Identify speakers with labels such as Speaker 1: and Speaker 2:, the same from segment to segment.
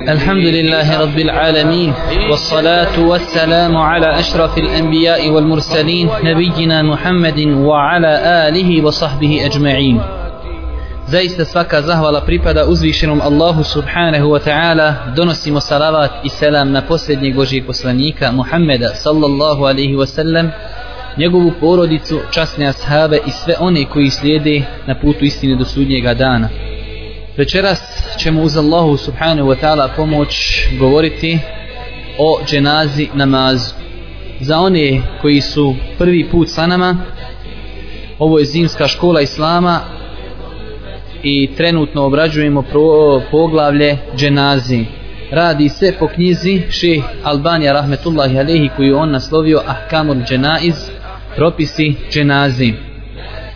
Speaker 1: الحمد لله رب العالمين والصلاة والسلام على أشرف الأنبياء والمرسلين نبينا محمد وعلى آله وصحبه أجمعين Zaista svaka zahvala pripada uzvišenom Allahu subhanahu wa ta'ala donosimo salavat i selam na posljednjeg Božijeg poslanika Muhammeda sallallahu alaihi wa sallam njegovu porodicu, časne ashave i sve one koji slijede na putu istine do sudnjega dana Večeras ćemo uz Allahu subhanahu wa ta'ala pomoć govoriti o dženazi namazu. Za one koji su prvi put sa nama, ovo je zimska škola Islama i trenutno obrađujemo pro, poglavlje dženazi. Radi se po knjizi šeh Albanija rahmetullahi alehi koju on naslovio Ahkamul dženaiz, propisi dženazi.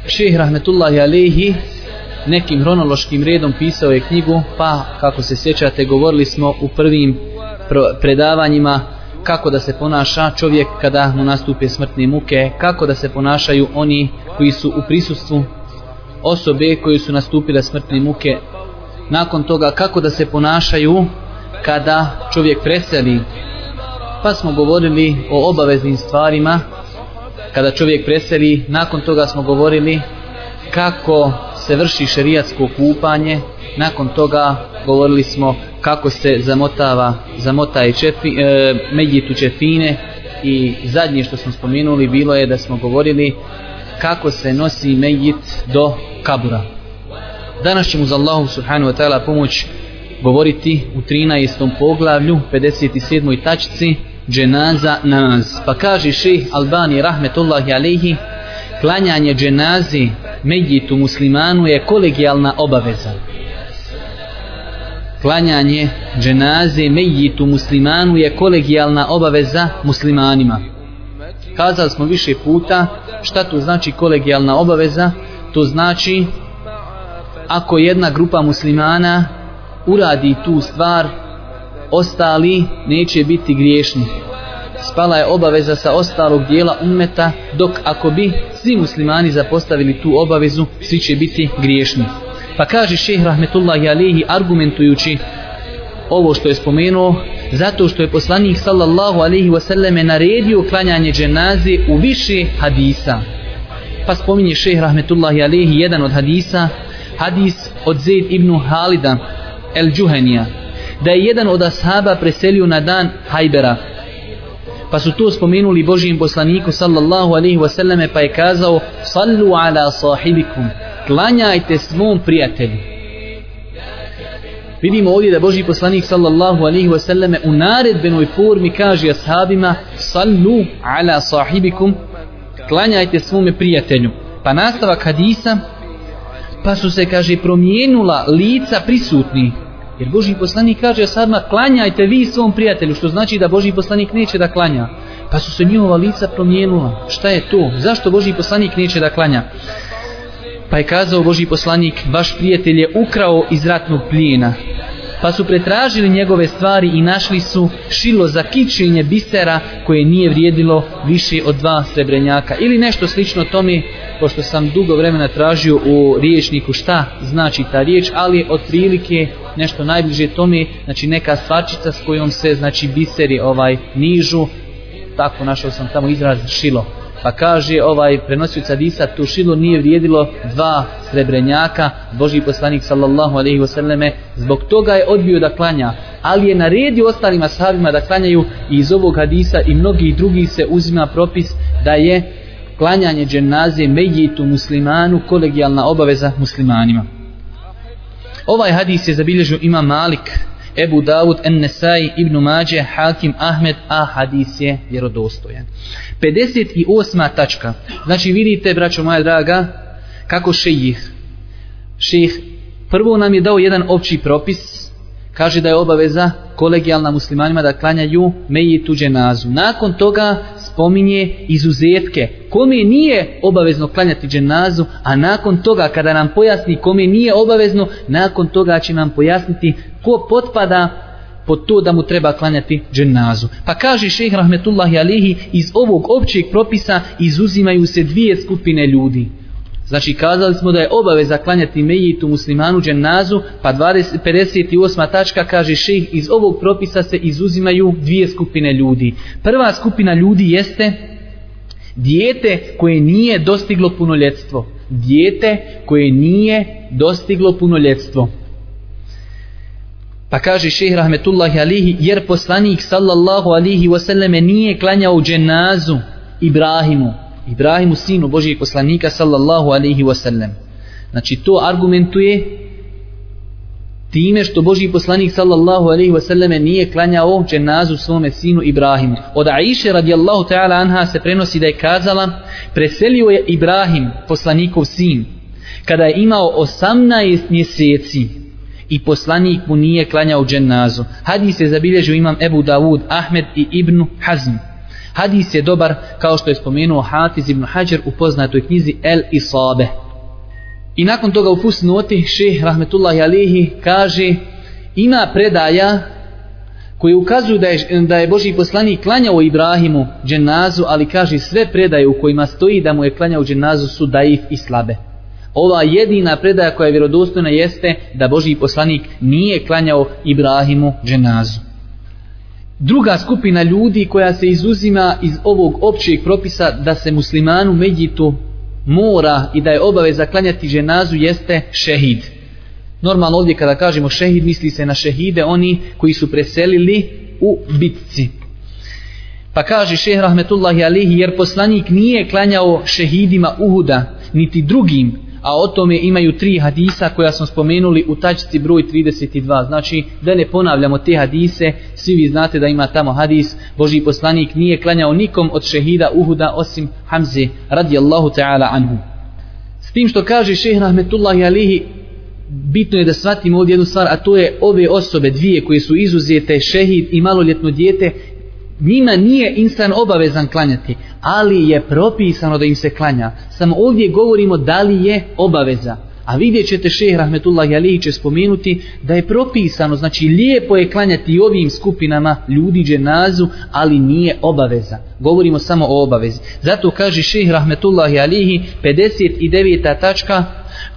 Speaker 1: Šeh rahmetullahi alehi nekim hronološkim redom pisao je knjigu, pa kako se sjećate govorili smo u prvim predavanjima kako da se ponaša čovjek kada mu nastupe smrtne muke, kako da se ponašaju oni koji su u prisustvu osobe koji su nastupile smrtne muke, nakon toga kako da se ponašaju kada čovjek preseli. Pa smo govorili o obaveznim stvarima kada čovjek preseli, nakon toga smo govorili kako se vrši šerijatsko kupanje nakon toga govorili smo kako se zamotava zamotaje čefi, e, medjitu čefine i zadnje što smo spomenuli bilo je da smo govorili kako se nosi medjit do kabura danas ćemo za Allahu subhanahu wa ta'ala pomoć govoriti u 13. poglavlju 57. tačci dženaza namaz pa kaže ših Albani rahmetullahi alaihi klanjanje dženazi medjitu muslimanu je kolegijalna obaveza. Klanjanje dženaze medjitu muslimanu je kolegijalna obaveza muslimanima. Kazali smo više puta šta to znači kolegijalna obaveza. To znači ako jedna grupa muslimana uradi tu stvar, ostali neće biti griješni spala je obaveza sa ostalog dijela ummeta, dok ako bi svi muslimani zapostavili tu obavezu, svi će biti griješni. Pa kaže šeh rahmetullahi alihi argumentujući ovo što je spomenuo, zato što je poslanik sallallahu alihi wasallame naredio klanjanje dženaze u više hadisa. Pa spominje šeh rahmetullahi alihi jedan od hadisa, hadis od Zaid ibn Halida el Džuhenija, da je jedan od ashaba preselio na dan Hajbera, pa su to spomenuli Božijem poslaniku sallallahu alaihi wasallame pa je kazao sallu ala sahibikum klanjajte svom prijatelju. Vidimo ovdje da Božji poslanik sallallahu alaihi wasallame u naredbenoj formi kaže ashabima sallu ala sahibikum klanjajte svome prijatelju. Pa nastavak hadisa pa su se kaže promijenula lica prisutnih. Jer Boži poslanik kaže sadma klanjajte vi svom prijatelju, što znači da Boži poslanik neće da klanja. Pa su se njihova lica promijenula. Šta je to? Zašto Boži poslanik neće da klanja? Pa je kazao Boži poslanik, vaš prijatelj je ukrao iz ratnog plijena. Pa su pretražili njegove stvari i našli su šilo za kičenje bisera koje nije vrijedilo više od dva srebrenjaka. Ili nešto slično tome, pošto sam dugo vremena tražio u riječniku šta znači ta riječ, ali otprilike nešto najbliže tome, znači neka stvarčica s kojom se znači biseri ovaj nižu, tako našao sam tamo izraz šilo. Pa kaže ovaj prenosioc hadisa tušilo nije vrijedilo dva srebrenjaka, Boži poslanik sallallahu alejhi ve selleme zbog toga je odbio da klanja, ali je naredio ostalim ashabima da klanjaju i iz ovog hadisa i mnogi drugi se uzima propis da je klanjanje dženaze mejitu muslimanu kolegijalna obaveza muslimanima. Ovaj hadis je zabilježio ima Malik, Ebu Davud, Ennesai, Ibn Mađe, Hakim, Ahmed, a hadis je vjerodostojan. 58. tačka. Znači vidite, braćo moja draga, kako šejih. Šejih prvo nam je dao jedan opći propis, kaže da je obaveza kolegijalna muslimanima da klanjaju meji tuđe nazu. Nakon toga spominje izuzetke. Kome nije obavezno klanjati dženazu, a nakon toga kada nam pojasni kome nije obavezno, nakon toga će nam pojasniti ko potpada pod to da mu treba klanjati dženazu. Pa kaže šejh rahmetullahi alihi iz ovog općeg propisa izuzimaju se dvije skupine ljudi. Znači kazali smo da je obaveza klanjati mejitu muslimanu dženazu, pa 20, 58. tačka kaže ših, iz ovog propisa se izuzimaju dvije skupine ljudi. Prva skupina ljudi jeste dijete koje nije dostiglo punoljetstvo. Dijete koje nije dostiglo punoljetstvo. Pa kaže ših rahmetullahi alihi, jer poslanik sallallahu alihi wasallame nije klanjao dženazu Ibrahimu, Ibrahimu sinu Božijeg poslanika sallallahu alaihi wasallam. Znači to argumentuje time što Božji poslanik sallallahu alaihi wasallam nije klanjao dženazu svome sinu Ibrahimu. Od Aisha radijallahu ta'ala anha se prenosi da je kazala preselio je Ibrahim poslanikov sin kada je imao 18 mjeseci i poslanik mu nije klanjao dženazu. Hadis je zabilježio imam Ebu Davud, Ahmed i Ibnu Hazm. Hadis je dobar kao što je spomenuo Hafiz ibn Hajar u poznatoj knjizi El Isabe. I nakon toga u fusnoti šeh rahmetullahi alihi kaže ima predaja koji ukazuju da je, da je Boži poslanik klanjao Ibrahimu dženazu, ali kaže sve predaje u kojima stoji da mu je klanjao dženazu su daif i slabe. Ova jedina predaja koja je vjerodostojna jeste da Boži poslanik nije klanjao Ibrahimu dženazu. Druga skupina ljudi koja se izuzima iz ovog općeg propisa da se muslimanu Međitu mora i da je obaveza klanjati ženazu jeste šehid. Normalno ovdje kada kažemo šehid misli se na šehide oni koji su preselili u bitci. Pa kaže šeh rahmetullahi alihi jer poslanik nije klanjao šehidima Uhuda niti drugim a o tome imaju tri hadisa koja smo spomenuli u tačci broj 32. Znači, da ne ponavljamo te hadise, svi vi znate da ima tamo hadis, Boži poslanik nije klanjao nikom od šehida Uhuda osim Hamze, radijallahu ta'ala anhu. S tim što kaže šehr Rahmetullahi alihi, bitno je da shvatimo ovdje jednu stvar, a to je ove osobe, dvije koje su izuzete, šehid i maloljetno dijete, njima nije insan obavezan klanjati, ali je propisano da im se klanja. Samo ovdje govorimo da li je obaveza. A vidjet ćete šehr Rahmetullah Jalihi će spomenuti da je propisano, znači lijepo je klanjati ovim skupinama ljudi dženazu, ali nije obaveza. Govorimo samo o obavezi. Zato kaže šehr Rahmetullah Jalihi 59. tačka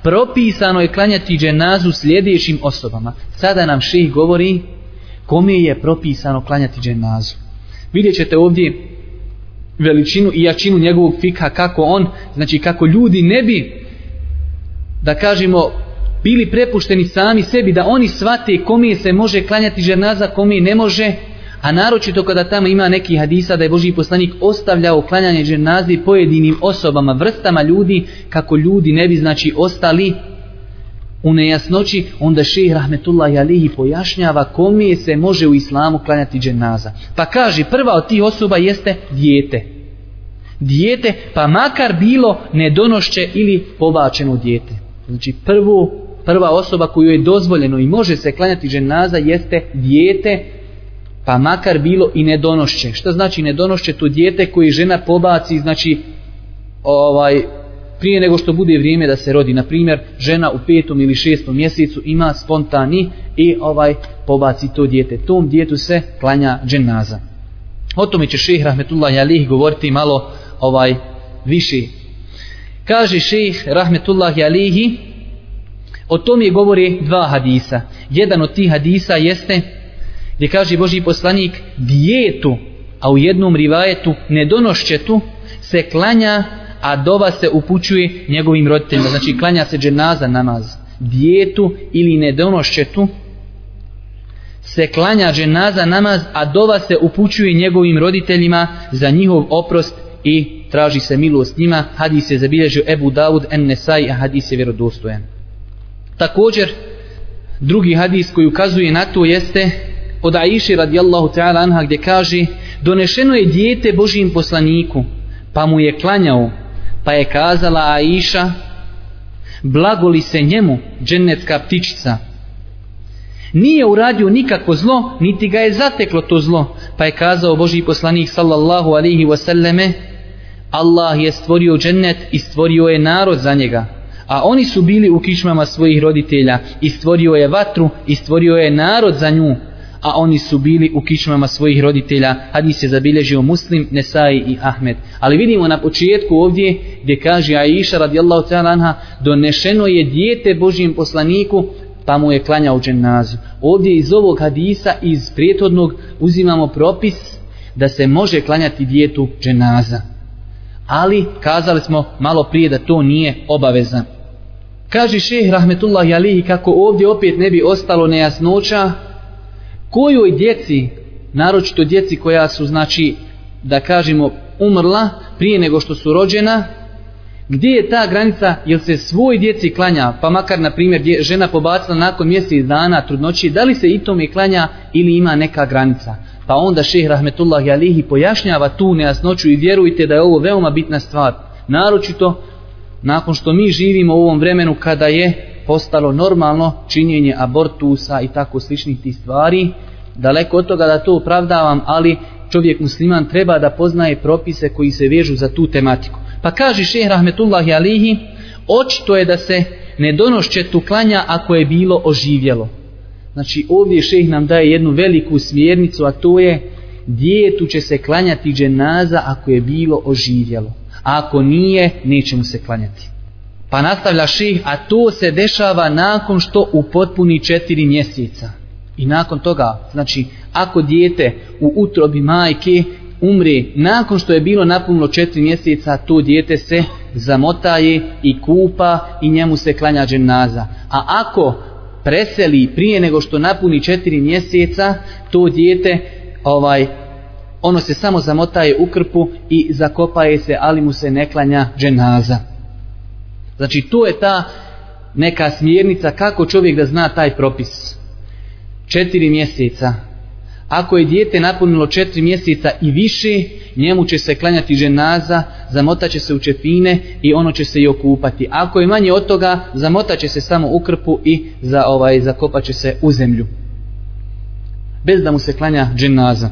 Speaker 1: propisano je klanjati dženazu sljedećim osobama. Sada nam šehr govori kome je propisano klanjati dženazu. Vidjet ćete ovdje veličinu i jačinu njegovog fika kako on, znači kako ljudi ne bi da kažemo bili prepušteni sami sebi da oni svate kome se može klanjati ženaza, kome ne može a naročito kada tamo ima neki hadisa da je Boži poslanik ostavljao klanjanje ženazi pojedinim osobama, vrstama ljudi kako ljudi ne bi znači ostali u nejasnoći, onda šehr rahmetullahi alihi pojašnjava kome se može u islamu klanjati dženaza. Pa kaže, prva od tih osoba jeste dijete. Dijete, pa makar bilo nedonošće ili pobačeno dijete. Znači prvu, prva osoba koju je dozvoljeno i može se klanjati dženaza jeste dijete, pa makar bilo i nedonošće. Šta znači nedonošće? To dijete koje žena pobaci, znači ovaj prije nego što bude vrijeme da se rodi. Na primjer, žena u petom ili šestom mjesecu ima spontani i ovaj pobaci to dijete. Tom djetu se klanja dženaza. O tome će šehr Rahmetullah Jalih govoriti malo ovaj više. Kaže šehr Rahmetullah Jalihi, o tom je govori dva hadisa. Jedan od tih hadisa jeste gdje kaže Boži poslanik dijetu, a u jednom rivajetu nedonošćetu se klanja a dova se upućuje njegovim roditeljima. Znači klanja se dženaza namaz. Dijetu ili nedonošćetu se klanja dženaza namaz, a dova se upućuje njegovim roditeljima za njihov oprost i traži se milost njima. Hadis je zabilježio Ebu Davud en Nesai, a hadis je vjerodostojan. Također, drugi hadis koji ukazuje na to jeste od Aiši radijallahu ta'ala anha gdje kaže donešeno je dijete Božijim poslaniku pa mu je klanjao pa je kazala Aisha blagoli se njemu dženecka ptičica. Nije uradio nikako zlo niti ga je zateklo to zlo. Pa je kazao Boži poslanik sallallahu alihi wasallame Allah je stvorio džennet i stvorio je narod za njega a oni su bili u kičmama svojih roditelja i stvorio je vatru i stvorio je narod za nju a oni su bili u kičmama svojih roditelja. Hadis je zabilježio Muslim, Nesai i Ahmed. Ali vidimo na početku ovdje gdje kaže Aisha radijallahu ta'ala anha donešeno je dijete Božijem poslaniku pa mu je klanjao dženazu. Ovdje iz ovog hadisa, iz prijetodnog, uzimamo propis da se može klanjati dijetu dženaza. Ali kazali smo malo prije da to nije obavezan. Kaže šeh rahmetullahi alihi kako ovdje opet ne bi ostalo nejasnoća kojoj djeci, naročito djeci koja su znači da kažemo umrla prije nego što su rođena, gdje je ta granica, jel se svoj djeci klanja, pa makar na primjer žena pobacila nakon mjesec dana trudnoći, da li se i tome klanja ili ima neka granica? Pa onda šeh Rahmetullah alihi pojašnjava tu nejasnoću i vjerujte da je ovo veoma bitna stvar. Naročito nakon što mi živimo u ovom vremenu kada je postalo normalno činjenje abortusa i tako sličnih tih stvari, daleko od toga da to opravdavam, ali čovjek musliman treba da poznaje propise koji se vežu za tu tematiku. Pa kaže šehr Rahmetullahi Alihi, očito je da se ne tu klanja ako je bilo oživjelo. Znači ovdje šeh nam daje jednu veliku smjernicu, a to je djetu će se klanjati dženaza ako je bilo oživjelo. A ako nije, neće mu se klanjati. Pa nastavlja ših, a to se dešava nakon što upotpuni četiri mjeseca. I nakon toga, znači, ako dijete u utrobi majke umre nakon što je bilo napunilo četiri mjeseca, to dijete se zamotaje i kupa i njemu se klanja dženaza. A ako preseli prije nego što napuni četiri mjeseca, to dijete ovaj, ono se samo zamotaje u krpu i zakopaje se, ali mu se ne klanja dženaza. Znači, to je ta neka smjernica kako čovjek da zna taj propis. Četiri mjeseca. Ako je dijete napunilo četiri mjeseca i više, njemu će se klanjati ženaza, zamotaće se u čefine i ono će se i okupati. Ako je manje od toga, zamotaće se samo u krpu i za ovaj zakopaće se u zemlju. Bez da mu se klanja dženaza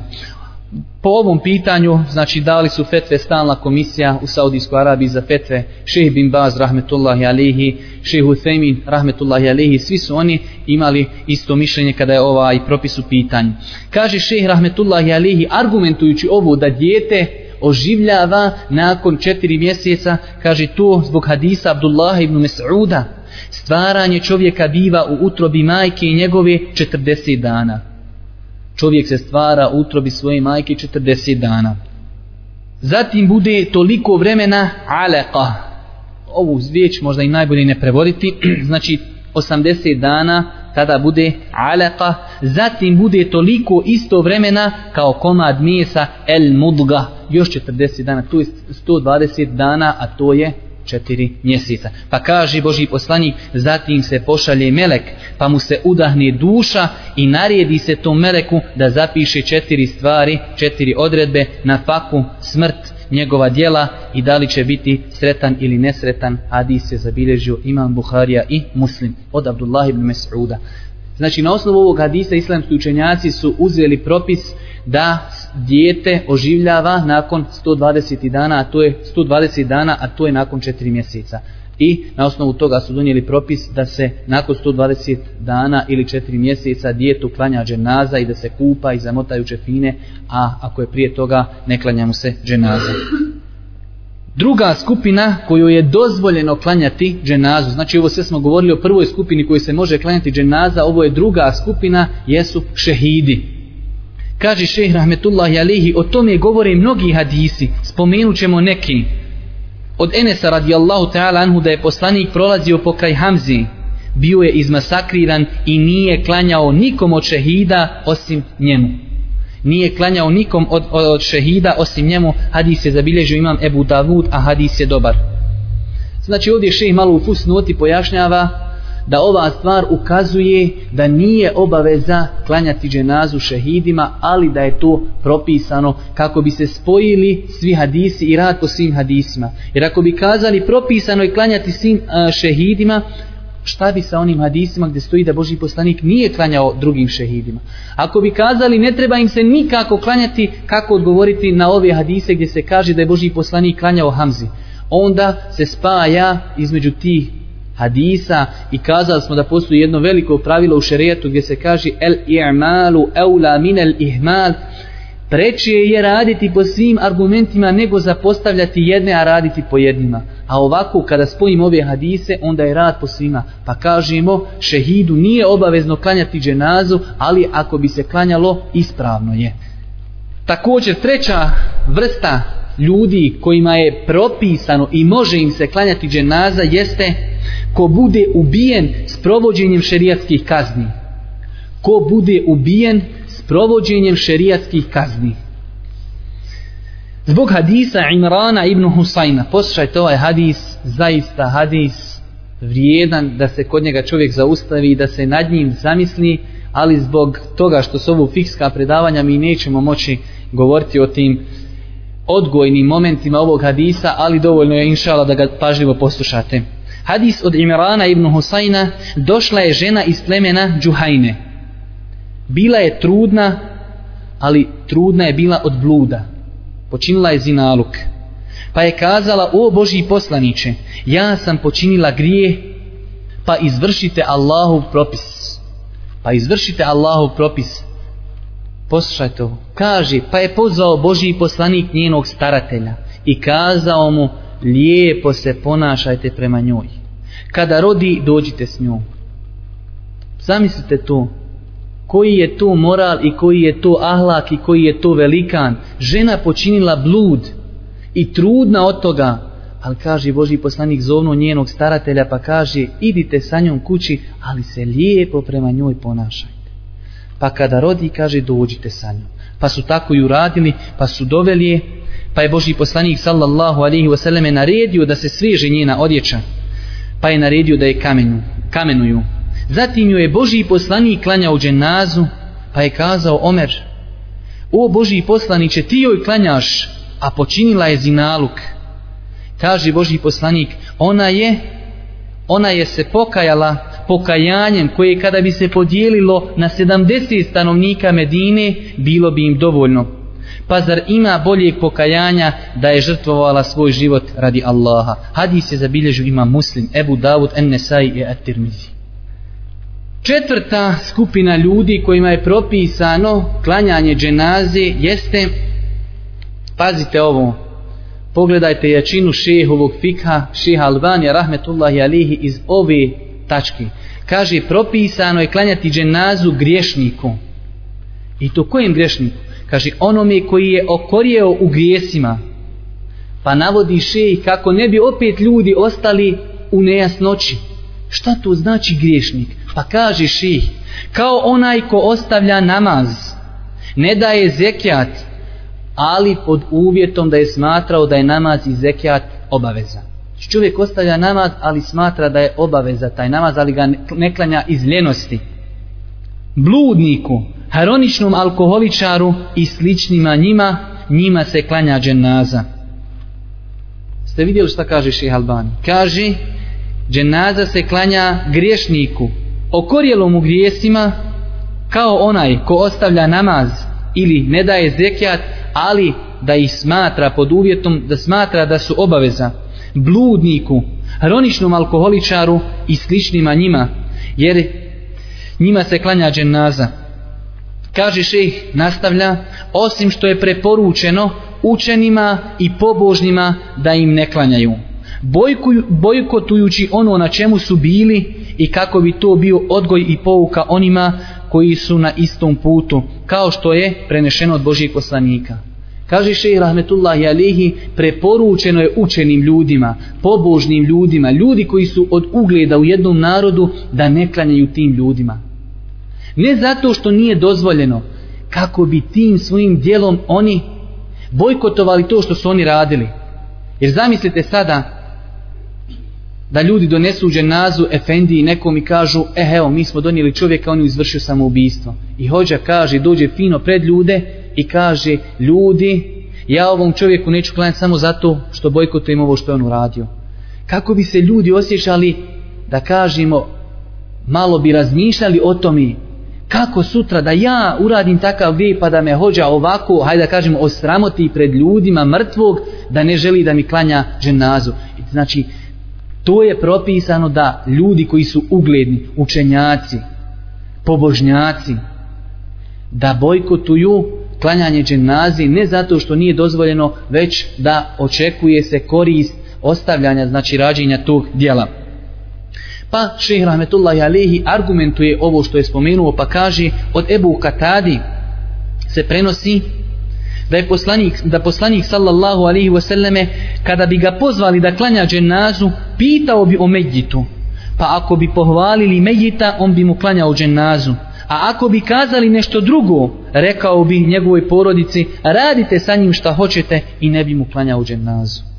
Speaker 1: po ovom pitanju, znači dali su fetve stalna komisija u Saudijskoj Arabiji za fetve. Šehi bin Baz rahmetullahi alihi, šehi Huthaymin rahmetullahi alihi, svi su oni imali isto mišljenje kada je ovaj propis u pitanju. Kaže šehi rahmetullahi alihi, argumentujući ovo da dijete oživljava nakon četiri mjeseca, kaže to zbog hadisa Abdullah ibn Mes'uda, stvaranje čovjeka biva u utrobi majke i njegove 40 dana čovjek se stvara u utrobi svoje majke 40 dana. Zatim bude toliko vremena aleka. Ovu zvijeć možda i najbolje ne prevoditi. znači 80 dana tada bude aleka. Zatim bude toliko isto vremena kao komad mesa el mudga. Još 40 dana. To je 120 dana, a to je četiri mjeseca. Pa kaže Boži poslanik, zatim se pošalje melek, pa mu se udahne duša i naredi se tom meleku da zapiše četiri stvari, četiri odredbe na faku, smrt, njegova dijela i da li će biti sretan ili nesretan, hadis se zabilježio imam Buharija i Muslim od Abdullah ibn Mes'uda. Znači na osnovu ovog hadisa islamski učenjaci su uzeli propis da dijete oživljava nakon 120 dana, a to je 120 dana, a to je nakon 4 mjeseca. I na osnovu toga su donijeli propis da se nakon 120 dana ili 4 mjeseca dijetu klanja dženaza i da se kupa i zamotaju čefine, a ako je prije toga ne klanja mu se dženaza. Druga skupina koju je dozvoljeno klanjati dženazu, znači ovo sve smo govorili o prvoj skupini koju se može klanjati dženaza, ovo je druga skupina, jesu šehidi. Kaže šeheh rahmetullahi alihi, o tome govore mnogi hadisi, spomenut ćemo neki. Od Enesa radijallahu ta'ala anhu da je poslanik prolazio pokraj Hamzi, bio je izmasakriran i nije klanjao nikom od šehida osim njemu. Nije klanjao nikom od, od šehida osim njemu, hadis je zabilježio imam Ebu Davud, a hadis je dobar. Znači ovdje šeh malo u fusnoti pojašnjava da ova stvar ukazuje da nije obaveza klanjati dženazu šehidima, ali da je to propisano kako bi se spojili svi hadisi i rad po svim hadisima. Jer ako bi kazali propisano je klanjati svim šehidima, šta bi sa onim hadisima gdje stoji da Boži poslanik nije klanjao drugim šehidima? Ako bi kazali ne treba im se nikako klanjati, kako odgovoriti na ove hadise gdje se kaže da je Boži poslanik klanjao Hamzi? Onda se spaja između tih hadisa i kazali smo da postoji jedno veliko pravilo u šerijetu gdje se kaže el i'malu eula min el ihmal. Preče je raditi po svim argumentima nego zapostavljati jedne a raditi po jednima. A ovako kada spojimo ove hadise onda je rad po svima. Pa kažemo šehidu nije obavezno klanjati dženazu ali ako bi se klanjalo ispravno je. Također treća vrsta ljudi kojima je propisano i može im se klanjati dženaza jeste ko bude ubijen s provođenjem šerijatskih kazni. Ko bude ubijen s provođenjem šerijatskih kazni. Zbog hadisa Imrana ibn Husajna, poslušajte ovaj hadis zaista hadis vrijedan da se kod njega čovjek zaustavi i da se nad njim zamisli ali zbog toga što su ovo fikska predavanja mi nećemo moći govoriti o tim odgojnim momentima ovog hadisa ali dovoljno je inšala da ga pažljivo poslušate. Hadis od Imrana ibn Husajna došla je žena iz plemena Džuhajne. Bila je trudna ali trudna je bila od bluda. Počinila je zinaluk. Pa je kazala o Boži poslaniće ja sam počinila grije pa izvršite Allahov propis. Pa izvršite Allahov propis poslušaj to, kaže pa je pozvao Božji poslanik njenog staratelja i kazao mu lijepo se ponašajte prema njoj. Kada rodi dođite s njom. Zamislite to. Koji je to moral i koji je to ahlak i koji je to velikan? Žena počinila blud i trudna od toga. Ali kaže Boži poslanik zovno njenog staratelja pa kaže idite sa njom kući ali se lijepo prema njoj ponašajte pa kada rodi kaže dođite sa njom. Pa su tako i uradili pa su doveli je. Pa je Boži poslanik sallallahu alihi wasallam naredio da se sveže njena odjeća pa je naredio da je kamenu, kamenuju. Zatim ju je Boži poslanik klanjao dženazu, pa je kazao Omer, o Boži poslaniće, ti joj klanjaš, a počinila je zinaluk. Kaže Boži poslanik, ona je, ona je se pokajala pokajanjem koje kada bi se podijelilo na 70 stanovnika Medine, bilo bi im dovoljno. Pa zar ima boljeg pokajanja da je žrtvovala svoj život radi Allaha? Hadis je zabilježio ima muslim, Ebu Davud, Ennesai i At-Tirmizi. Četvrta skupina ljudi kojima je propisano klanjanje dženaze jeste, pazite ovo, pogledajte jačinu šehovog fikha, šeha Albanija, rahmetullahi alihi, iz ove tački. Kaže, propisano je klanjati dženazu griješniku. I to kojem griješniku? Kaže, onome koji je okorijeo u grijesima. Pa navodi šeji kako ne bi opet ljudi ostali u nejasnoći. Šta to znači griješnik? Pa kaže ših, kao onaj ko ostavlja namaz, ne daje zekijat, ali pod uvjetom da je smatrao da je namaz i zekijat obaveza. Znači, čovjek ostavlja namaz, ali smatra da je obaveza taj namaz, ali ga ne klanja iz ljenosti. Bludniku, haroničnom alkoholičaru i sličnima njima, njima se klanja dženaza. Ste vidjeli šta kaže ših Albani? Kaže, dženaza se klanja griješniku, okorjelom u grijesima kao onaj ko ostavlja namaz ili ne daje zekijat, ali da ih smatra pod uvjetom da smatra da su obaveza bludniku, hroničnom alkoholičaru i sličnima njima, jer njima se klanja dženaza. Kaže šejh, nastavlja, osim što je preporučeno učenima i pobožnima da im ne klanjaju. Bojkotujući ono na čemu su bili i kako bi to bio odgoj i pouka onima koji su na istom putu, kao što je prenešeno od Božijeg poslanika. Kaže šeji rahmetullahi alihi, preporučeno je učenim ljudima, pobožnim ljudima, ljudi koji su od ugleda u jednom narodu, da ne klanjaju tim ljudima. Ne zato što nije dozvoljeno, kako bi tim svojim dijelom oni bojkotovali to što su oni radili. Jer zamislite sada, da ljudi donesu dženazu efendiji nekom i kažu e evo mi smo donijeli čovjeka on je izvršio samoubistvo i hođa kaže dođe fino pred ljude i kaže ljudi ja ovom čovjeku neću klanjati samo zato što bojkotujem ovo što je on uradio. Kako bi se ljudi osjećali da kažemo malo bi razmišljali o tome kako sutra da ja uradim takav vi pa da me hođa ovako hajde da kažemo osramoti pred ljudima mrtvog da ne želi da mi klanja dženazu. Znači To je propisano da ljudi koji su ugledni, učenjaci, pobožnjaci, da bojkotuju klanjanje dženazi ne zato što nije dozvoljeno, već da očekuje se korist ostavljanja, znači rađenja tog dijela. Pa šehr Rahmetullahi Alehi argumentuje ovo što je spomenuo pa kaže od Ebu Katadi se prenosi da je poslanik, da poslanik sallallahu alaihi wasallame kada bi ga pozvali da klanja dženazu pitao bi o Medjitu pa ako bi pohvalili Medjita on bi mu klanjao dženazu a ako bi kazali nešto drugo rekao bi njegovoj porodici radite sa njim šta hoćete i ne bi mu klanjao dženazu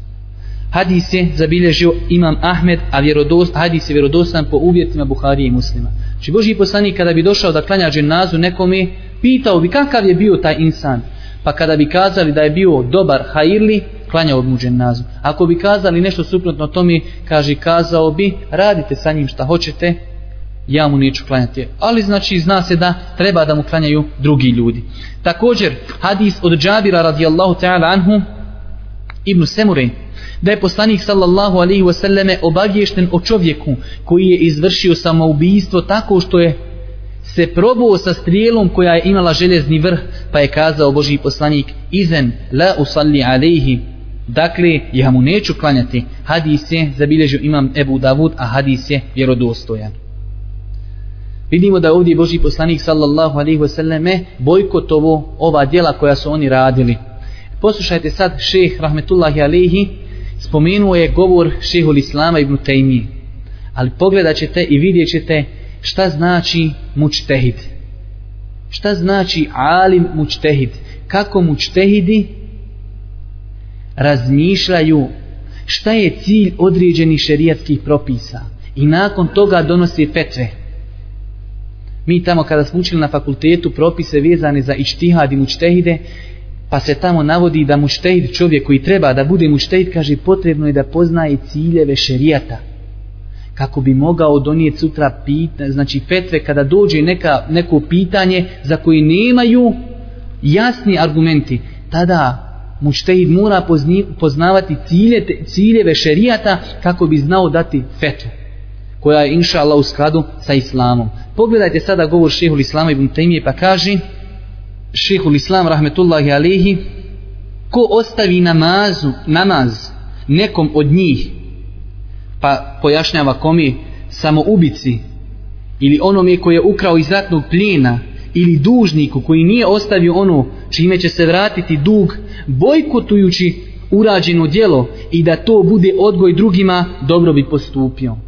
Speaker 1: Hadis je zabilježio Imam Ahmed, a vjerodost, hadis je vjerodostan po uvjetima Buharije i muslima. Znači, Či Boži poslanik kada bi došao da klanja dženazu nekome, pitao bi kakav je bio taj insan. Pa kada bi kazali da je bio dobar hajirli, klanjao bi mu dženazu. Ako bi kazali nešto suprotno tome, kaže kazao bi, radite sa njim šta hoćete, ja mu neću klanjati. Ali znači zna se da treba da mu klanjaju drugi ljudi. Također, hadis od Džabira radijallahu ta'ala anhu, Ibn Semure da je poslanik sallallahu alaihi wasallame obavješten o čovjeku koji je izvršio samoubistvo tako što je se probao sa strijelom koja je imala željezni vrh pa je kazao Boži poslanik izen la usalli alaihi dakle ja mu neću klanjati hadis je zabilježio imam Ebu Davud a hadis je vjerodostojan vidimo da ovdje Boži poslanik sallallahu alaihi wasallame bojkotovo ova djela koja su oni radili poslušajte sad šeh rahmetullahi alaihi spomenuo je govor šehul Islama ibn Taymi. Ali pogledat ćete i vidjet ćete šta znači mučtehid. Šta znači alim mučtehid? Kako mučtehidi razmišljaju šta je cilj određenih šerijatskih propisa i nakon toga donosi fetve. Mi tamo kada smo učili na fakultetu propise vezane za ištihad i mučtehide, pa se tamo navodi da muštehid čovjek koji treba da bude muštehid kaže potrebno je da poznaje ciljeve šerijata kako bi mogao donijeti sutra pita, znači fetve kada dođe neka, neko pitanje za koje nemaju jasni argumenti tada muštehid mora pozni, poznavati cilje, ciljeve šerijata kako bi znao dati fetvu koja je inša Allah u skladu sa islamom. Pogledajte sada govor šehul islama ibn Taymije pa kaže šehul islam rahmetullahi alihi ko ostavi namazu, namaz nekom od njih pa pojašnjava komi samo ubici ili onome koji je ukrao iz ratnog plijena ili dužniku koji nije ostavio ono čime će se vratiti dug bojkotujući urađeno djelo i da to bude odgoj drugima dobro bi postupio.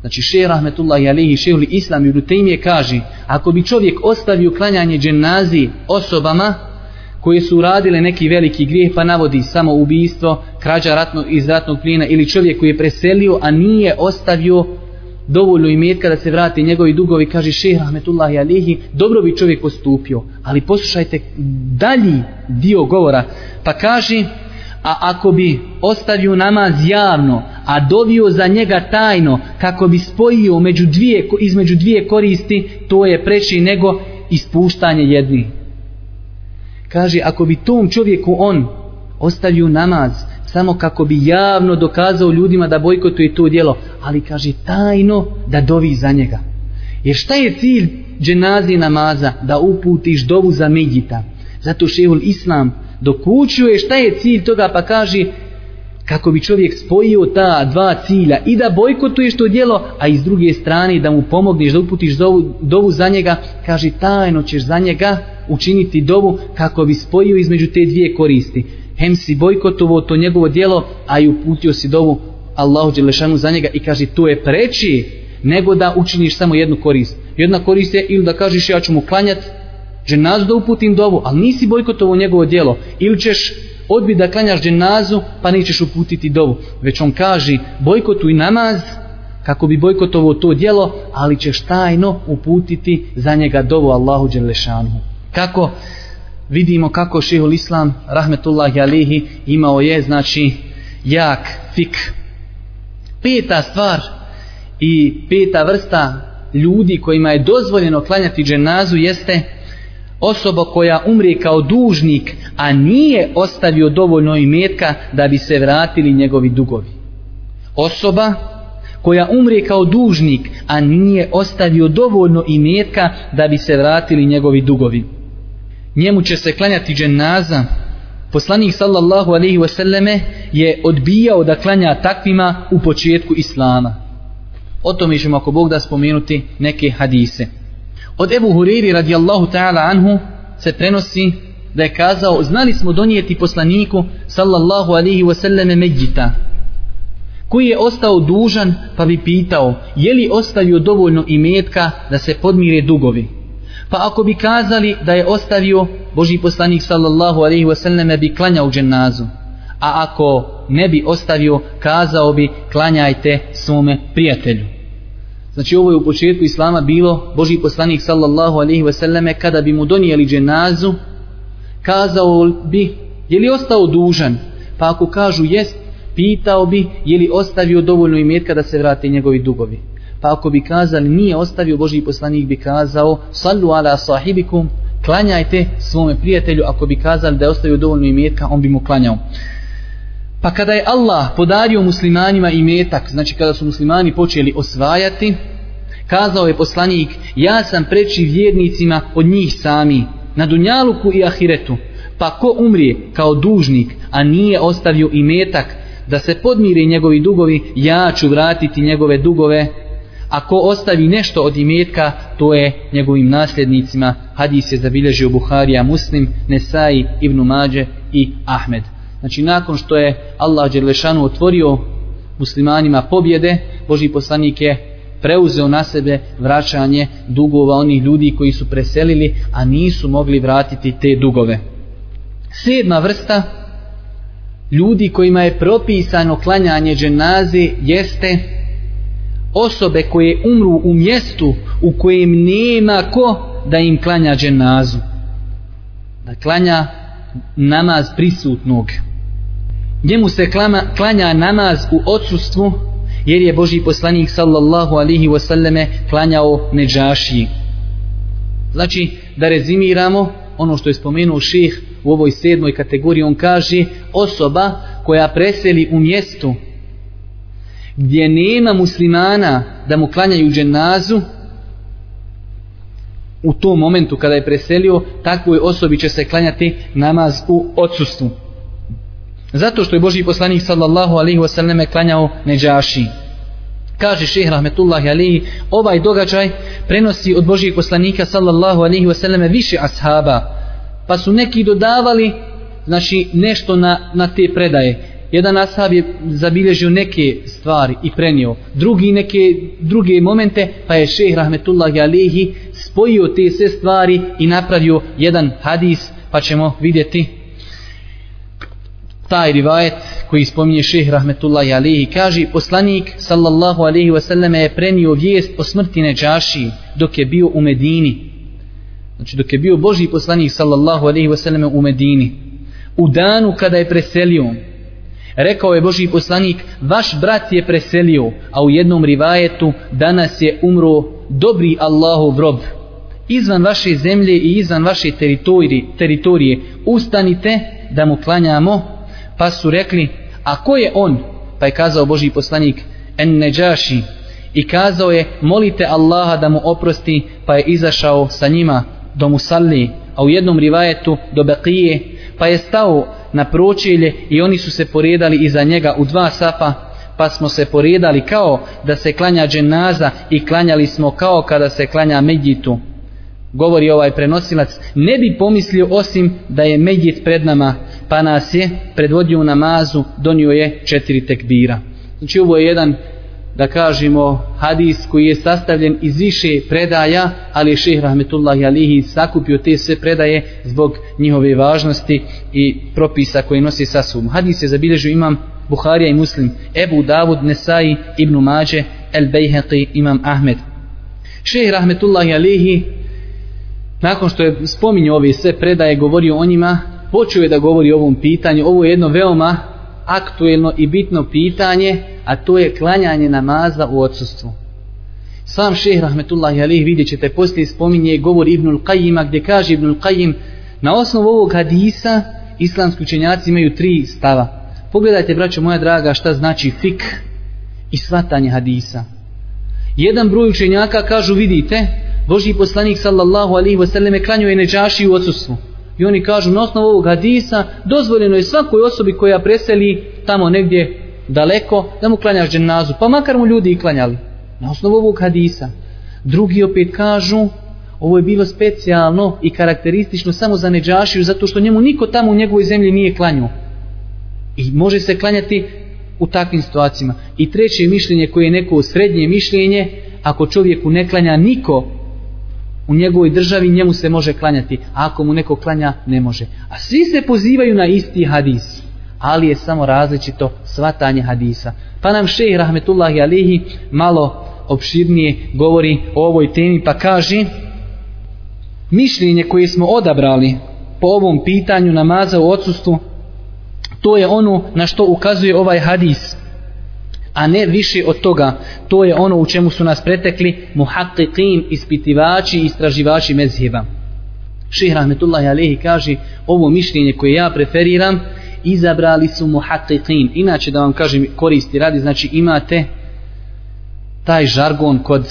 Speaker 1: Znači šehr rahmetullahi alihi šehuli islam i rutejmije kaže ako bi čovjek ostavio klanjanje dženazi osobama koje su uradile neki veliki grijeh pa navodi samo ubijstvo, krađa ratno, iz ratnog plina ili čovjek koji je preselio a nije ostavio dovoljno imetka da se vrati njegovi dugovi kaže šehr rahmetullahi alihi dobro bi čovjek postupio. Ali poslušajte dalji dio govora pa kaže a ako bi ostavio namaz javno, a dovio za njega tajno, kako bi spojio među dvije, između dvije koristi, to je preći nego ispuštanje jedni. Kaže, ako bi tom čovjeku on ostavio namaz, samo kako bi javno dokazao ljudima da bojkotuje to djelo, ali kaže tajno da dovi za njega. Jer šta je cilj dženazi namaza? Da uputiš dovu za medjita. Zato šehul islam dokućuje šta je cilj toga pa kaže kako bi čovjek spojio ta dva cilja i da bojkotuješ to djelo a iz druge strane da mu pomogneš da uputiš dovu, dovu za njega kaže tajno ćeš za njega učiniti dovu kako bi spojio između te dvije koristi. Hem si bojkotovo to njegovo djelo a i uputio si dovu Allahu Đelešanu za njega i kaže to je preči nego da učiniš samo jednu korist. Jedna korist je ili da kažeš ja ću mu klanjati dženazu da uputim dovu, ali nisi bojkotovo njegovo djelo. Ili ćeš odbi da klanjaš dženazu, pa nećeš uputiti dovu. Već on kaže, bojkotuj namaz, kako bi bojkotovo to djelo, ali ćeš tajno uputiti za njega dovu Allahu Đelešanu. Kako vidimo kako šehol Islam, rahmetullahi alihi, imao je, znači, jak fik. Peta stvar i peta vrsta ljudi kojima je dozvoljeno klanjati dženazu jeste osoba koja umri kao dužnik, a nije ostavio dovoljno imetka da bi se vratili njegovi dugovi. Osoba koja umri kao dužnik, a nije ostavio dovoljno imetka da bi se vratili njegovi dugovi. Njemu će se klanjati dženaza. Poslanik sallallahu alaihi wasallame je odbijao da klanja takvima u početku Islama. O tome ćemo ako Bog da spomenuti neke hadise. Od Ebu Huriri radijallahu ta'ala anhu se prenosi da je kazao znali smo donijeti poslaniku sallallahu alihi wasallame međita koji je ostao dužan pa bi pitao je li ostavio dovoljno imetka da se podmire dugovi? Pa ako bi kazali da je ostavio Boži poslanik sallallahu alaihi wasallam bi klanjao dženazu. A ako ne bi ostavio kazao bi klanjajte svome prijatelju znači ovo je u početku islama bilo Boži poslanik sallallahu alaihi wasallam kada bi mu donijeli dženazu kazao bi je li ostao dužan pa ako kažu jest pitao bi je li ostavio dovoljno imetka da se vrate njegovi dugovi. Pa ako bi kazali nije ostavio Boži poslanik bi kazao sallu ala sahibikum klanjajte svome prijatelju ako bi kazali da je ostavio dovoljno imetka on bi mu klanjao. Pa kada je Allah podario muslimanima imetak, znači kada su muslimani počeli osvajati, kazao je poslanik, ja sam preči vjernicima od njih sami, na dunjaluku i ahiretu, pa ko umrije kao dužnik, a nije ostavio imetak, da se podmire njegovi dugovi, ja ću vratiti njegove dugove. a ko ostavi nešto od imetka, to je njegovim nasljednicima. Hadis je zabilježio Buharija Muslim, Nesai, Ibnu Mađe i Ahmed. Znači nakon što je Allah Đerlešanu otvorio muslimanima pobjede, Boži poslanik je preuzeo na sebe vraćanje dugova onih ljudi koji su preselili, a nisu mogli vratiti te dugove. Sedma vrsta ljudi kojima je propisano klanjanje dženaze jeste osobe koje umru u mjestu u kojem nema ko da im klanja dženazu. Da klanja namaz prisutnog. Njemu se klama, klanja namaz u odsustvu jer je Boži poslanik sallallahu alihi wasallame klanjao neđašiji. Znači, da rezimiramo ono što je spomenuo ših u ovoj sedmoj kategoriji, on kaže osoba koja preseli u mjestu gdje nema muslimana da mu klanjaju dženazu, u tom momentu kada je preselio, takvoj osobi će se klanjati namaz u odsustvu. Zato što je Boži poslanik sallallahu alaihi wasallam klanjao neđaši. Kaže šehr rahmetullahi alaihi, ovaj događaj prenosi od Božijeg poslanika sallallahu alaihi wasallam više ashaba, pa su neki dodavali znači nešto na, na te predaje jedan ashab je zabilježio neke stvari i prenio drugi neke druge momente pa je šejh rahmetullahi alihi spojio te sve stvari i napravio jedan hadis pa ćemo vidjeti taj rivajet koji spominje šeh rahmetullahi alihi kaže poslanik sallallahu alihi wasallam je prenio vijest o smrti Neđaši dok je bio u Medini. Znači dok je bio Boži poslanik sallallahu alihi wasallam u Medini. U danu kada je preselio rekao je Boži poslanik vaš brat je preselio a u jednom rivajetu danas je umro dobri Allahov rob izvan vaše zemlje i izvan vaše teritorije, teritorije. Ustanite da mu klanjamo. Pa su rekli a ko je on? Pa je kazao Boži poslanik en neđaši. I kazao je molite Allaha da mu oprosti. Pa je izašao sa njima do Musalli, a u jednom rivajetu do Beqije, pa je stao na pročelje i oni su se poredali iza njega u dva safa, pa smo se poredali kao da se klanja dženaza i klanjali smo kao kada se klanja Medjitu. Govori ovaj prenosilac, ne bi pomislio osim da je Medjit pred nama, pa nas je predvodio u namazu, donio je četiri tekbira. Znači ovo je jedan da kažemo hadis koji je sastavljen iz više predaja, ali je šehr Rahmetullahi Alihi sakupio te sve predaje zbog njihove važnosti i propisa koje nosi sa sobom. Hadis je zabilježio imam Buharija i Muslim, Ebu Davud, Nesai, Ibnu Mađe, El Bejheqi, imam Ahmed. Šehr Rahmetullahi Alihi, nakon što je spominjao ove sve predaje, govorio o njima, počeo je da govori o ovom pitanju. Ovo je jedno veoma aktuelno i bitno pitanje, a to je klanjanje namaza u odsustvu. Sam šehr Rahmetullahi Alih vidjet ćete poslije spominje govor Ibnul Qajima gdje kaže Ibnul Qajim na osnovu ovog hadisa islamski učenjaci imaju tri stava. Pogledajte braćo moja draga šta znači fik i svatanje hadisa. Jedan broj učenjaka kažu, vidite, Boži poslanik sallallahu alaihi wasallam klanjuje neđaši u odsustvu. I oni kažu, na osnovu ovog hadisa, dozvoljeno je svakoj osobi koja preseli tamo negdje daleko, da mu klanjaš dženazu, pa makar mu ljudi i klanjali. Na osnovu ovog hadisa. Drugi opet kažu, ovo je bilo specijalno i karakteristično samo za neđašiju, zato što njemu niko tamo u njegovoj zemlji nije klanjao. I može se klanjati u takvim situacijama. I treće mišljenje koje je neko srednje mišljenje, ako čovjeku ne klanja niko u njegovoj državi, njemu se može klanjati. A ako mu neko klanja, ne može. A svi se pozivaju na isti hadis. Ali je samo različito svatanje hadisa. Pa nam šejh rahmetullahi alihi malo opširnije govori o ovoj temi pa kaže mišljenje koje smo odabrali po ovom pitanju namaza u odsustvu to je ono na što ukazuje ovaj hadis a ne više od toga. To je ono u čemu su nas pretekli muhaqqiqin, ispitivači istraživači mezheba. Ših Rahmetullahi Alehi kaže ovo mišljenje koje ja preferiram izabrali su muhaqqiqin. Inače da vam kažem koristi radi znači imate taj žargon kod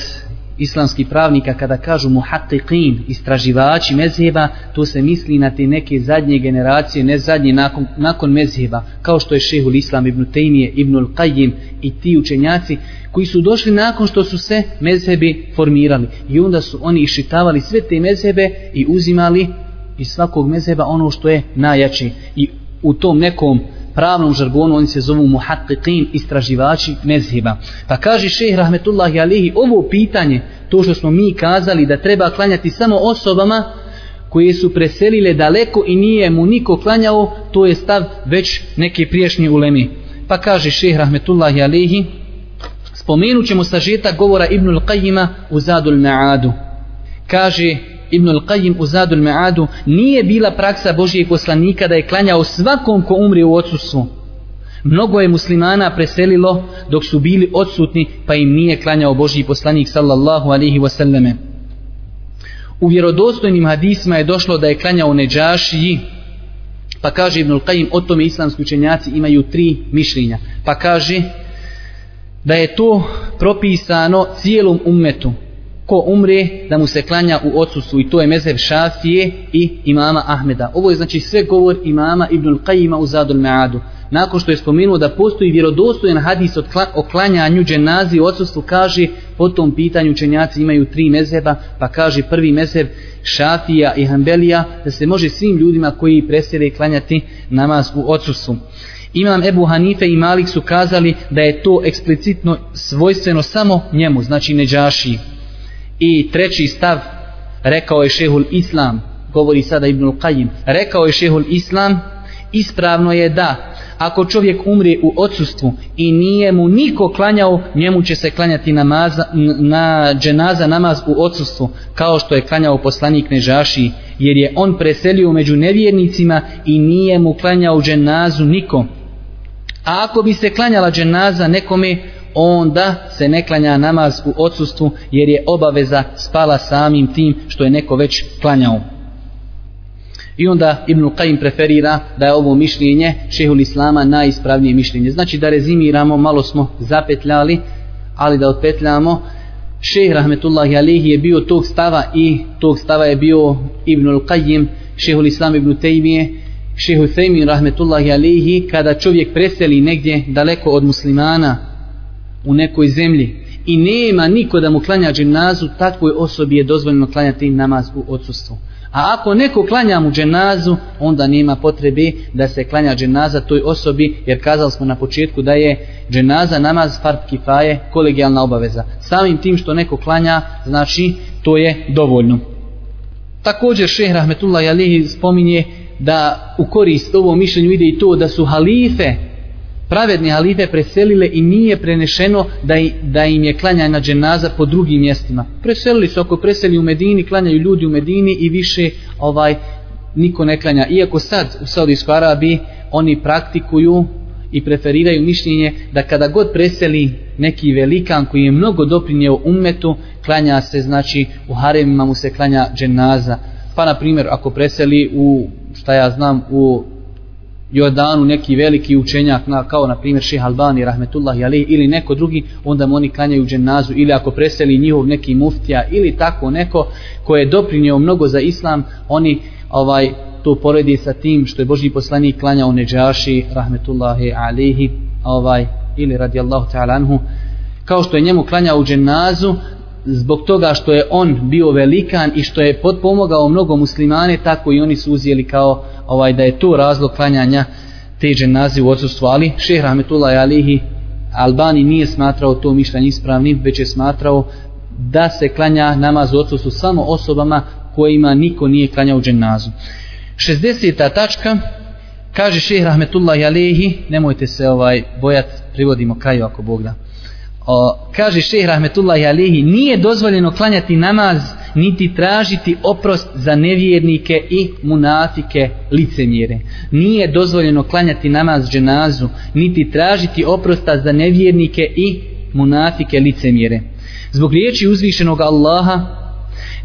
Speaker 1: islamskih pravnika kada kažu muhaqqiqin, istraživači mezheba, to se misli na te neke zadnje generacije, ne zadnje nakon, nakon mezheba, kao što je šehul islam ibn Tejmije, ibn Al-Qayyim i ti učenjaci koji su došli nakon što su se mezhebi formirali. I onda su oni išitavali sve te mezhebe i uzimali iz svakog mezheba ono što je najjači. I u tom nekom pravnom žargonu oni se zovu muhaqqiqin, istraživači mezheba. Pa kaže šejh rahmetullahi alihi, ovo pitanje, to što smo mi kazali da treba klanjati samo osobama koje su preselile daleko i nije mu niko klanjao, to je stav već neke priješnje ulemi. Pa kaže šejh rahmetullahi alihi, spomenut ćemo sažetak govora Ibnul Qajima u Zadul Ma'adu. Kaže Ibn al-Qayyim u Zadul Ma'adu nije bila praksa Božijeg poslanika da je klanjao svakom ko umri u odsustvu. Mnogo je muslimana preselilo dok su bili odsutni pa im nije klanjao Božiji poslanik sallallahu alaihi wasallame. U vjerodostojnim hadisma je došlo da je klanjao Neđašiji pa kaže Ibn al-Qayyim o tome islamski učenjaci imaju tri mišljenja. Pa kaže da je to propisano cijelom ummetu ko umre da mu se klanja u odsustvu i to je mezheb Šafije i imama Ahmeda. Ovo je znači sve govor imama Ibnul Qajima u Zadul Me'adu. Nakon što je spomenuo da postoji vjerodostojen hadis o klanjanju dženazi u odsustvu, kaže po tom pitanju učenjaci imaju tri mezheba, pa kaže prvi mezheb Šafija i Hanbelija da se može svim ljudima koji presjede klanjati namaz u odsustvu. Imam Ebu Hanife i Malik su kazali da je to eksplicitno svojstveno samo njemu, znači neđašiji. I treći stav, rekao je šehul Islam, govori sada Ibnul Qayyim, rekao je šehul Islam, ispravno je da, ako čovjek umri u odsustvu i nije mu niko klanjao, njemu će se klanjati namaza, na dženaza namaz u odsustvu, kao što je klanjao poslanik Nežaši, jer je on preselio među nevjernicima i nije mu klanjao dženazu nikom. A ako bi se klanjala dženaza nekome, onda se ne klanja namaz u odsustvu jer je obaveza spala samim tim što je neko već klanjao. I onda Ibn Qayyim preferira da je ovo mišljenje šehul Islama najispravnije mišljenje. Znači da rezimiramo, malo smo zapetljali, ali da otpetljamo. Šeh Rahmetullahi Alihi je bio tog stava i tog stava je bio Ibn Qayyim, šehul Islam Ibn Tejmije, šehu Thejmin Rahmetullahi Alihi, kada čovjek preseli negdje daleko od muslimana, u nekoj zemlji i nema niko da mu klanja dženazu, takvoj osobi je dozvoljeno klanjati namaz u odsustvu. A ako neko klanja mu dženazu, onda nema potrebe da se klanja dženaza toj osobi, jer kazali smo na početku da je dženaza namaz fard kifaje, kolegijalna obaveza. Samim tim što neko klanja, znači to je dovoljno. Također šeh Rahmetullah Jalihi spominje da u korist ovom mišljenju ide i to da su halife pravedni halife preselile i nije prenešeno da, i, da im je klanjana dženaza po drugim mjestima. Preselili su, ako preseli u Medini, klanjaju ljudi u Medini i više ovaj niko ne klanja. Iako sad u Saudijskoj Arabiji oni praktikuju i preferiraju mišljenje da kada god preseli neki velikan koji je mnogo doprinjeo umetu, klanja se, znači u haremima mu se klanja dženaza. Pa na primjer, ako preseli u, šta ja znam, u Jordanu neki veliki učenjak na, kao na primjer Šeha Albani rahmetullahi ali ili neko drugi onda mu oni klanjaju dženazu ili ako preseli njihov neki muftija ili tako neko ko je doprinio mnogo za islam oni ovaj to poredi sa tim što je Boži poslanik klanjao Neđaši rahmetullahi alihi ovaj ili radijallahu ta'ala anhu. Kao što je njemu klanjao dženazu zbog toga što je on bio velikan i što je potpomogao mnogo muslimane, tako i oni su uzijeli kao ovaj da je to razlog klanjanja te dženaze u odsustvu. Ali šeh Rahmetullah Alihi Albani nije smatrao to mišljanje ispravnim, već je smatrao da se klanja namaz u odsustvu samo osobama kojima niko nije klanjao dženazu. 60. tačka kaže šeh Rahmetullah Alihi nemojte se ovaj bojat, privodimo kraju ako Bog da o, kaže šeh rahmetullahi alihi nije dozvoljeno klanjati namaz niti tražiti oprost za nevjernike i munafike licemjere. Nije dozvoljeno klanjati namaz dženazu niti tražiti oprosta za nevjernike i munafike licemjere. Zbog riječi uzvišenog Allaha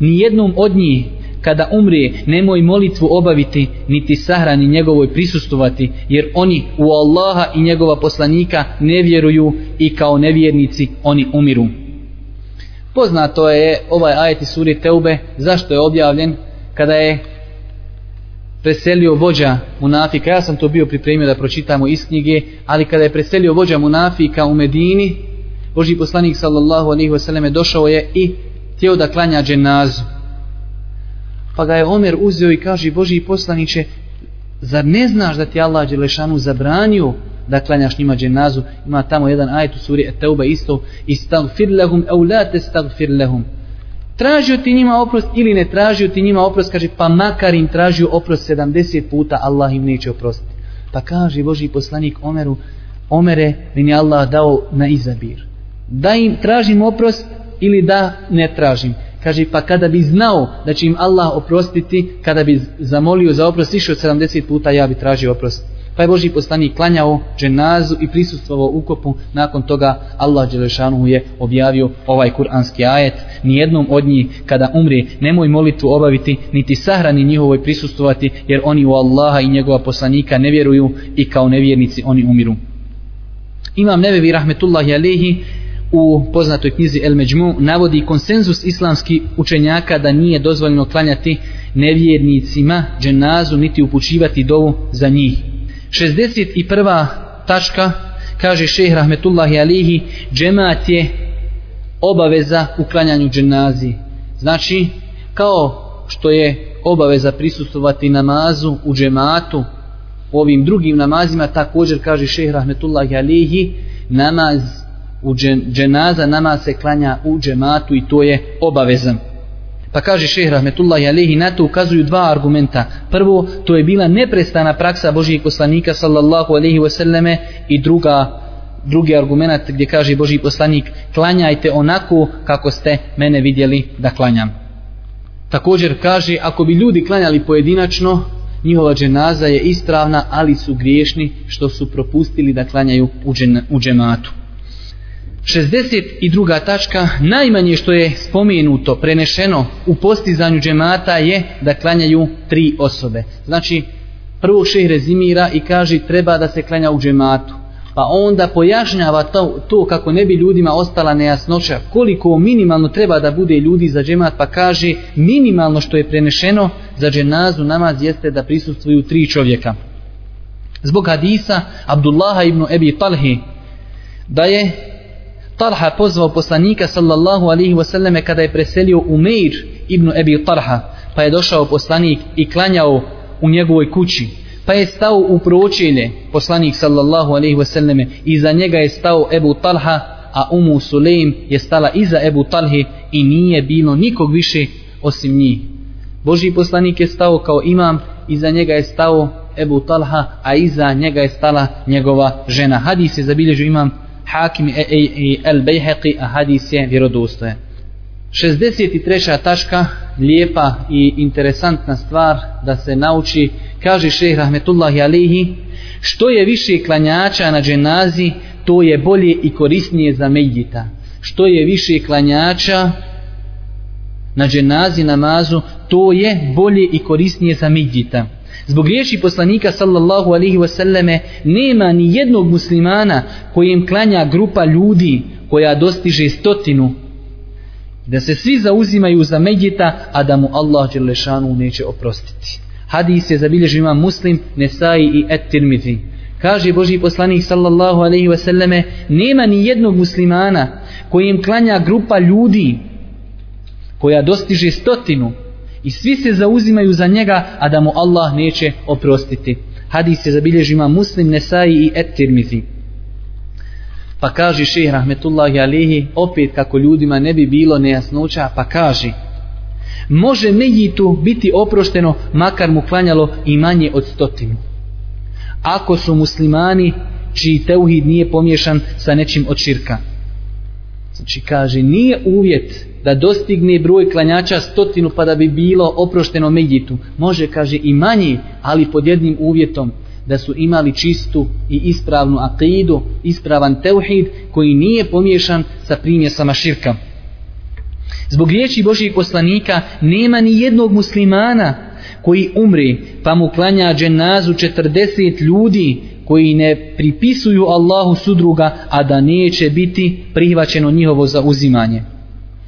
Speaker 1: nijednom od njih kada umre nemoj molitvu obaviti niti sahrani njegovoj prisustovati jer oni u Allaha i njegova poslanika ne vjeruju i kao nevjernici oni umiru. Poznato je ovaj ajet iz suri Teube zašto je objavljen? Kada je preselio vođa munafika ja sam to bio pripremio da pročitamo iz knjige ali kada je preselio vođa munafika u Medini Boži poslanik sallallahu alaihi wasallam došao je i htio da klanja dženazu. Pa ga je Omer uzeo i kaže Boži poslaniće, zar ne znaš da ti Allah Đelešanu zabranio da klanjaš njima dženazu? Ima tamo jedan ajet u suri Eteuba isto, istagfir lehum, au la te stagfir lehum. Tražio ti njima oprost ili ne tražio ti njima oprost, kaže pa makar im tražio oprost 70 puta, Allah im neće oprostiti. Pa kaže Boži poslanik Omeru, Omere, meni Allah dao na izabir. Da im tražim oprost ili da ne tražim kaže pa kada bi znao da će im Allah oprostiti kada bi zamolio za oprost više od 70 puta ja bi tražio oprost. Pa je Boži poslanik klanjao dženazu i prisustvovao ukopu. Nakon toga Allah Đelešanu je objavio ovaj kuranski ajet. Nijednom od njih kada umri nemoj molitvu obaviti niti sahrani njihovoj prisustvovati jer oni u Allaha i njegova poslanika ne vjeruju i kao nevjernici oni umiru. Imam Nebevi Rahmetullahi Alehi u poznatoj knjizi El Međmu navodi konsenzus islamskih učenjaka da nije dozvoljeno klanjati nevjernicima dženazu niti upućivati dovu za njih. 61. tačka kaže šeh Rahmetullahi Alihi džemat je obaveza u klanjanju dženazi. Znači kao što je obaveza prisustovati namazu u džematu u ovim drugim namazima također kaže šeh Rahmetullahi Alihi namaz u dženaza nama se klanja u džematu i to je obavezan. Pa kaže šeh Rahmetullahi Alehi, na to ukazuju dva argumenta. Prvo, to je bila neprestana praksa Božijeg poslanika sallallahu alaihi wasallame i druga, drugi argument gdje kaže Božiji poslanik, klanjajte onako kako ste mene vidjeli da klanjam. Također kaže, ako bi ljudi klanjali pojedinačno, njihova dženaza je ispravna, ali su griješni što su propustili da klanjaju u, džen, u džematu. 62. tačka, najmanje što je spomenuto, prenešeno u postizanju džemata je da klanjaju tri osobe. Znači, prvo šeh rezimira i kaže treba da se klanja u džematu. Pa onda pojašnjava to, to kako ne bi ljudima ostala nejasnoća koliko minimalno treba da bude ljudi za džemat pa kaže minimalno što je prenešeno za dženazu namaz jeste da prisustvuju tri čovjeka. Zbog hadisa Abdullaha ibn Ebi Talhi da je Tarha pozvao poslanika sallallahu alaihi wasallame kada je preselio Umeir ibn Ebi Talha pa je došao poslanik i klanjao u njegovoj kući pa je stao u pročelje poslanik sallallahu alihi wasallame za njega je stao Ebu Talha a Umu Sulejm je stala iza Ebu Talhe i nije bilo nikog više osim njih. Boži poslanik je stao kao imam iza njega je stao Ebu Talha a iza njega je stala njegova žena. Hadis je zabilježio imam Hakim e, e, i, i, i El Bejheqi, a hadis je vjerodostoje. 63. tačka, lijepa i interesantna stvar da se nauči, kaže šeheh Rahmetullahi Alihi, što je više klanjača na dženazi, to je bolje i korisnije za medjita. Što je više klanjača na dženazi namazu, to je bolje i korisnije za medjita. Zbog riječi poslanika sallallahu alihi wasallame nema ni jednog muslimana kojem klanja grupa ljudi koja dostiže stotinu da se svi zauzimaju za Medjita a da mu Allah Đelešanu neće oprostiti. Hadis je zabilježio imam muslim, Nesai i Et Tirmidhi. Kaže Boži poslanik sallallahu alaihi wasallame nema ni jednog muslimana kojem klanja grupa ljudi koja dostiže stotinu i svi se zauzimaju za njega, a da mu Allah neće oprostiti. Hadis je zabilježima muslim Nesai i Et Tirmizi. Pa kaže šeh Rahmetullahi Alihi, opet kako ljudima ne bi bilo nejasnoća, pa kaže može Mejitu biti oprošteno makar mu klanjalo i manje od stotinu. Ako su muslimani čiji teuhid nije pomješan sa nečim od širka. Znači kaže, nije uvjet da dostigne broj klanjača stotinu pa da bi bilo oprošteno Megitu. Može, kaže, i manje, ali pod jednim uvjetom da su imali čistu i ispravnu akidu, ispravan teuhid koji nije pomiješan sa primjesama širka. Zbog riječi Božijeg poslanika nema ni jednog muslimana koji umri pa mu klanja dženazu 40 ljudi koji ne pripisuju Allahu sudruga, a da neće biti prihvaćeno njihovo zauzimanje.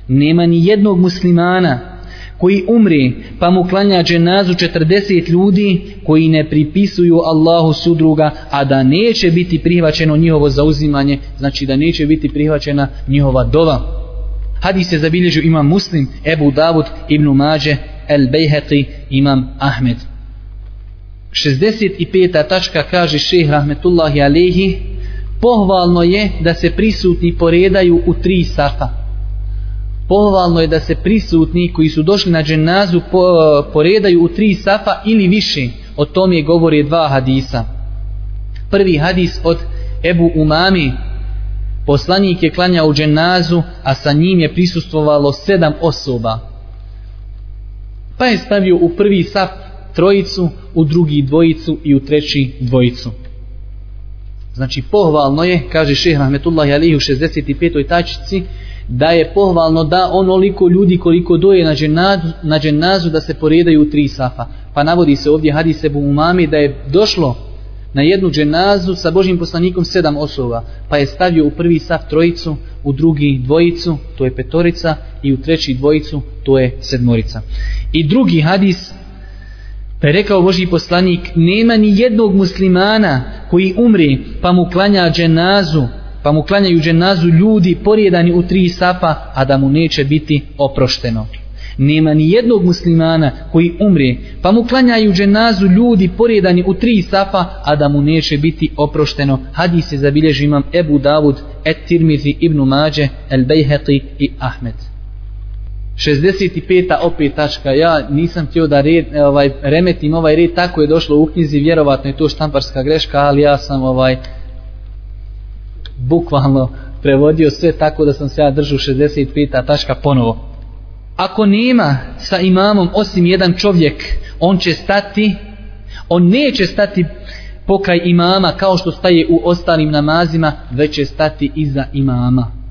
Speaker 1: Nema ni jednog muslimana koji umri pa mu klanja dženazu 40 ljudi koji ne pripisuju Allahu sudruga, a da neće biti prihvaćeno njihovo zauzimanje, znači da neće biti prihvaćena njihova dova. Hadis se zabilježio imam muslim, Ebu Davud, Ibn Mađe, El Bejheqi, imam Ahmed. 65. tačka kaže šeh rahmetullahi alehi pohvalno je da se prisutni poredaju u tri safa pohvalno je da se prisutni koji su došli na dženazu po, poredaju u tri safa ili više o tome je govori dva hadisa prvi hadis od Ebu Umami poslanik je klanjao dženazu a sa njim je prisustvovalo sedam osoba pa je stavio u prvi saf trojicu, u drugi dvojicu i u treći dvojicu. Znači pohvalno je, kaže šehr Rahmetullahi Alihi u 65. tačici, da je pohvalno da onoliko ljudi koliko doje na dženazu, na dženazu da se poredaju u tri safa. Pa navodi se ovdje hadis Ebu Umami da je došlo na jednu dženazu sa Božim poslanikom sedam osoba, pa je stavio u prvi saf trojicu, u drugi dvojicu, to je petorica, i u treći dvojicu, to je sedmorica. I drugi hadis Pa je rekao Boži poslanik, nema ni jednog muslimana koji umri pa mu klanja dženazu, pa mu klanjaju dženazu ljudi porijedani u tri safa, a da mu neće biti oprošteno. Nema ni jednog muslimana koji umri pa mu klanjaju dženazu ljudi porjedani u tri safa, a da mu neće biti oprošteno. Hadis se zabilježi imam Ebu Davud, Et Tirmizi, Ibnu Mađe, El Bejheqi i Ahmed. 65. opet tačka. Ja nisam htio da red, ovaj, remetim ovaj red, tako je došlo u knjizi, vjerovatno je to štamparska greška, ali ja sam ovaj bukvalno prevodio sve tako da sam se ja držao 65. tačka ponovo. Ako nema sa imamom osim jedan čovjek, on će stati, on neće stati pokaj imama kao što staje u ostalim namazima, već će stati iza imama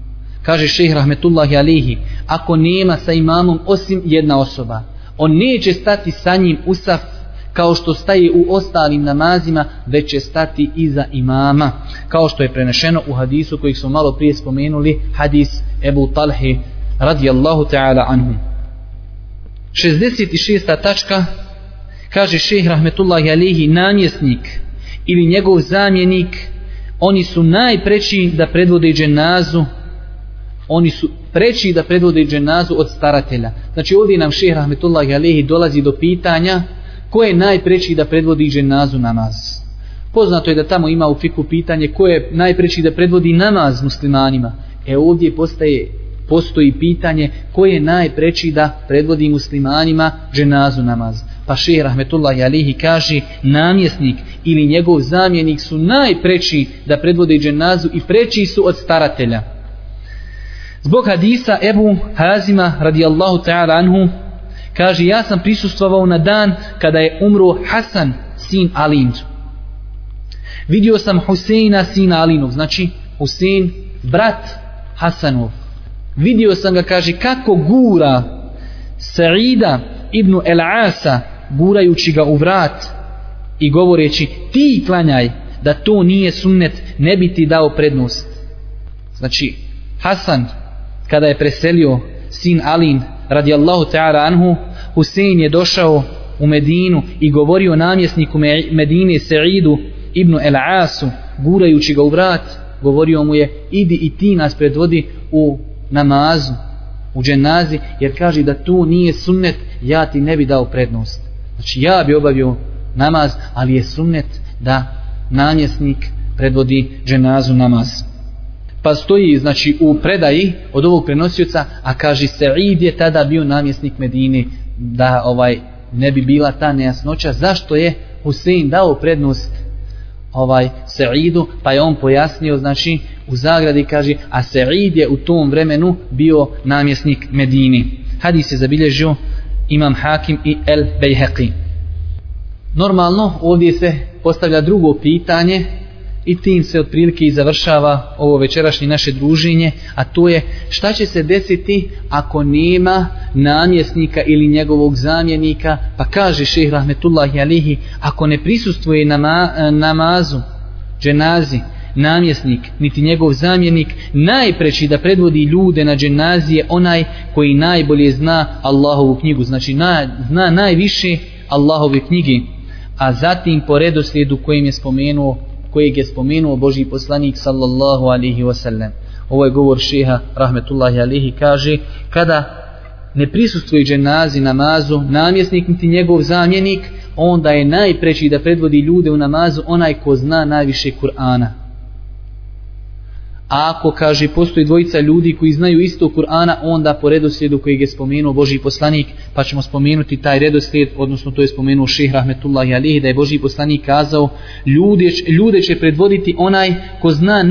Speaker 1: kaže šeh rahmetullahi alihi, ako nema sa imamom osim jedna osoba, on neće stati sa njim u saf kao što staje u ostalim namazima, već će stati iza imama, kao što je prenešeno u hadisu kojih smo malo prije spomenuli, hadis Ebu Talhi radijallahu ta'ala anhum. 66. tačka kaže šeh rahmetullahi alihi namjesnik ili njegov zamjenik oni su najpreći da predvode dženazu oni su preći da predvode dženazu od staratelja. Znači ovdje nam šeh Rahmetullahi alihi dolazi do pitanja ko je najpreći da predvodi dženazu namaz. Poznato je da tamo ima u fiku pitanje ko je najpreći da predvodi namaz muslimanima. E ovdje postaje, postoji pitanje ko je najpreći da predvodi muslimanima dženazu namaz. Pa šehr Rahmetullahi Alehi kaže namjesnik ili njegov zamjenik su najpreći da predvode dženazu i preći su od staratelja. Zbog hadisa Ebu Hazima radijallahu ta'ala anhu kaže ja sam prisustvovao na dan kada je umro Hasan sin Alin. Vidio sam Huseina sina Alinov, znači Husein brat Hasanov. Vidio sam ga kaže kako gura Sa'ida ibn El Asa gurajući ga u vrat i govoreći ti klanjaj da to nije sunnet ne bi ti dao prednost znači Hasan kada je preselio sin Alin radijallahu ta'ala anhu Husein je došao u Medinu i govorio namjesniku Medine Sa'idu ibn El Asu gurajući ga u vrat govorio mu je idi i ti nas predvodi u namazu u dženazi jer kaže da tu nije sunnet ja ti ne bi dao prednost. Znači ja bi obavio namaz ali je sunnet da namjesnik predvodi dženazu namaz pa stoji znači u predaji od ovog prenosioca a kaže Sa'id je tada bio namjesnik Medine da ovaj ne bi bila ta nejasnoća zašto je Husein dao prednost ovaj Sa'idu pa je on pojasnio znači u zagradi kaže a Sa'id je u tom vremenu bio namjesnik Medini hadis je zabilježio Imam Hakim i El Bejheqi. Normalno ovdje se postavlja drugo pitanje i tim se otprilike i završava ovo večerašnje naše druženje, a to je šta će se desiti ako nema namjesnika ili njegovog zamjenika, pa kaže šehr Rahmetullahi Alihi, ako ne prisustvuje nama, e, namazu, dženazi, namjesnik, niti njegov zamjenik, najpreći da predvodi ljude na dženazije onaj koji najbolje zna Allahovu knjigu, znači na, zna najviše Allahove knjige, a zatim po redoslijedu kojim je spomenuo kojeg je spomenuo Boži poslanik sallallahu alihi wasallam. Ovo je govor šeha rahmetullahi alihi kaže kada ne prisustuje dženazi namazu namjesnik niti njegov zamjenik onda je najpreći da predvodi ljude u namazu onaj ko zna najviše Kur'ana. A ako kaže postoji dvojica ljudi koji znaju isto Kur'ana, onda po redoslijedu kojeg je spomenuo Boži poslanik, pa ćemo spomenuti taj redoslijed, odnosno to je spomenuo Ših Rahmetullahi Alihi, da je Boži poslanik kazao, ljude, ljude će predvoditi onaj ko zna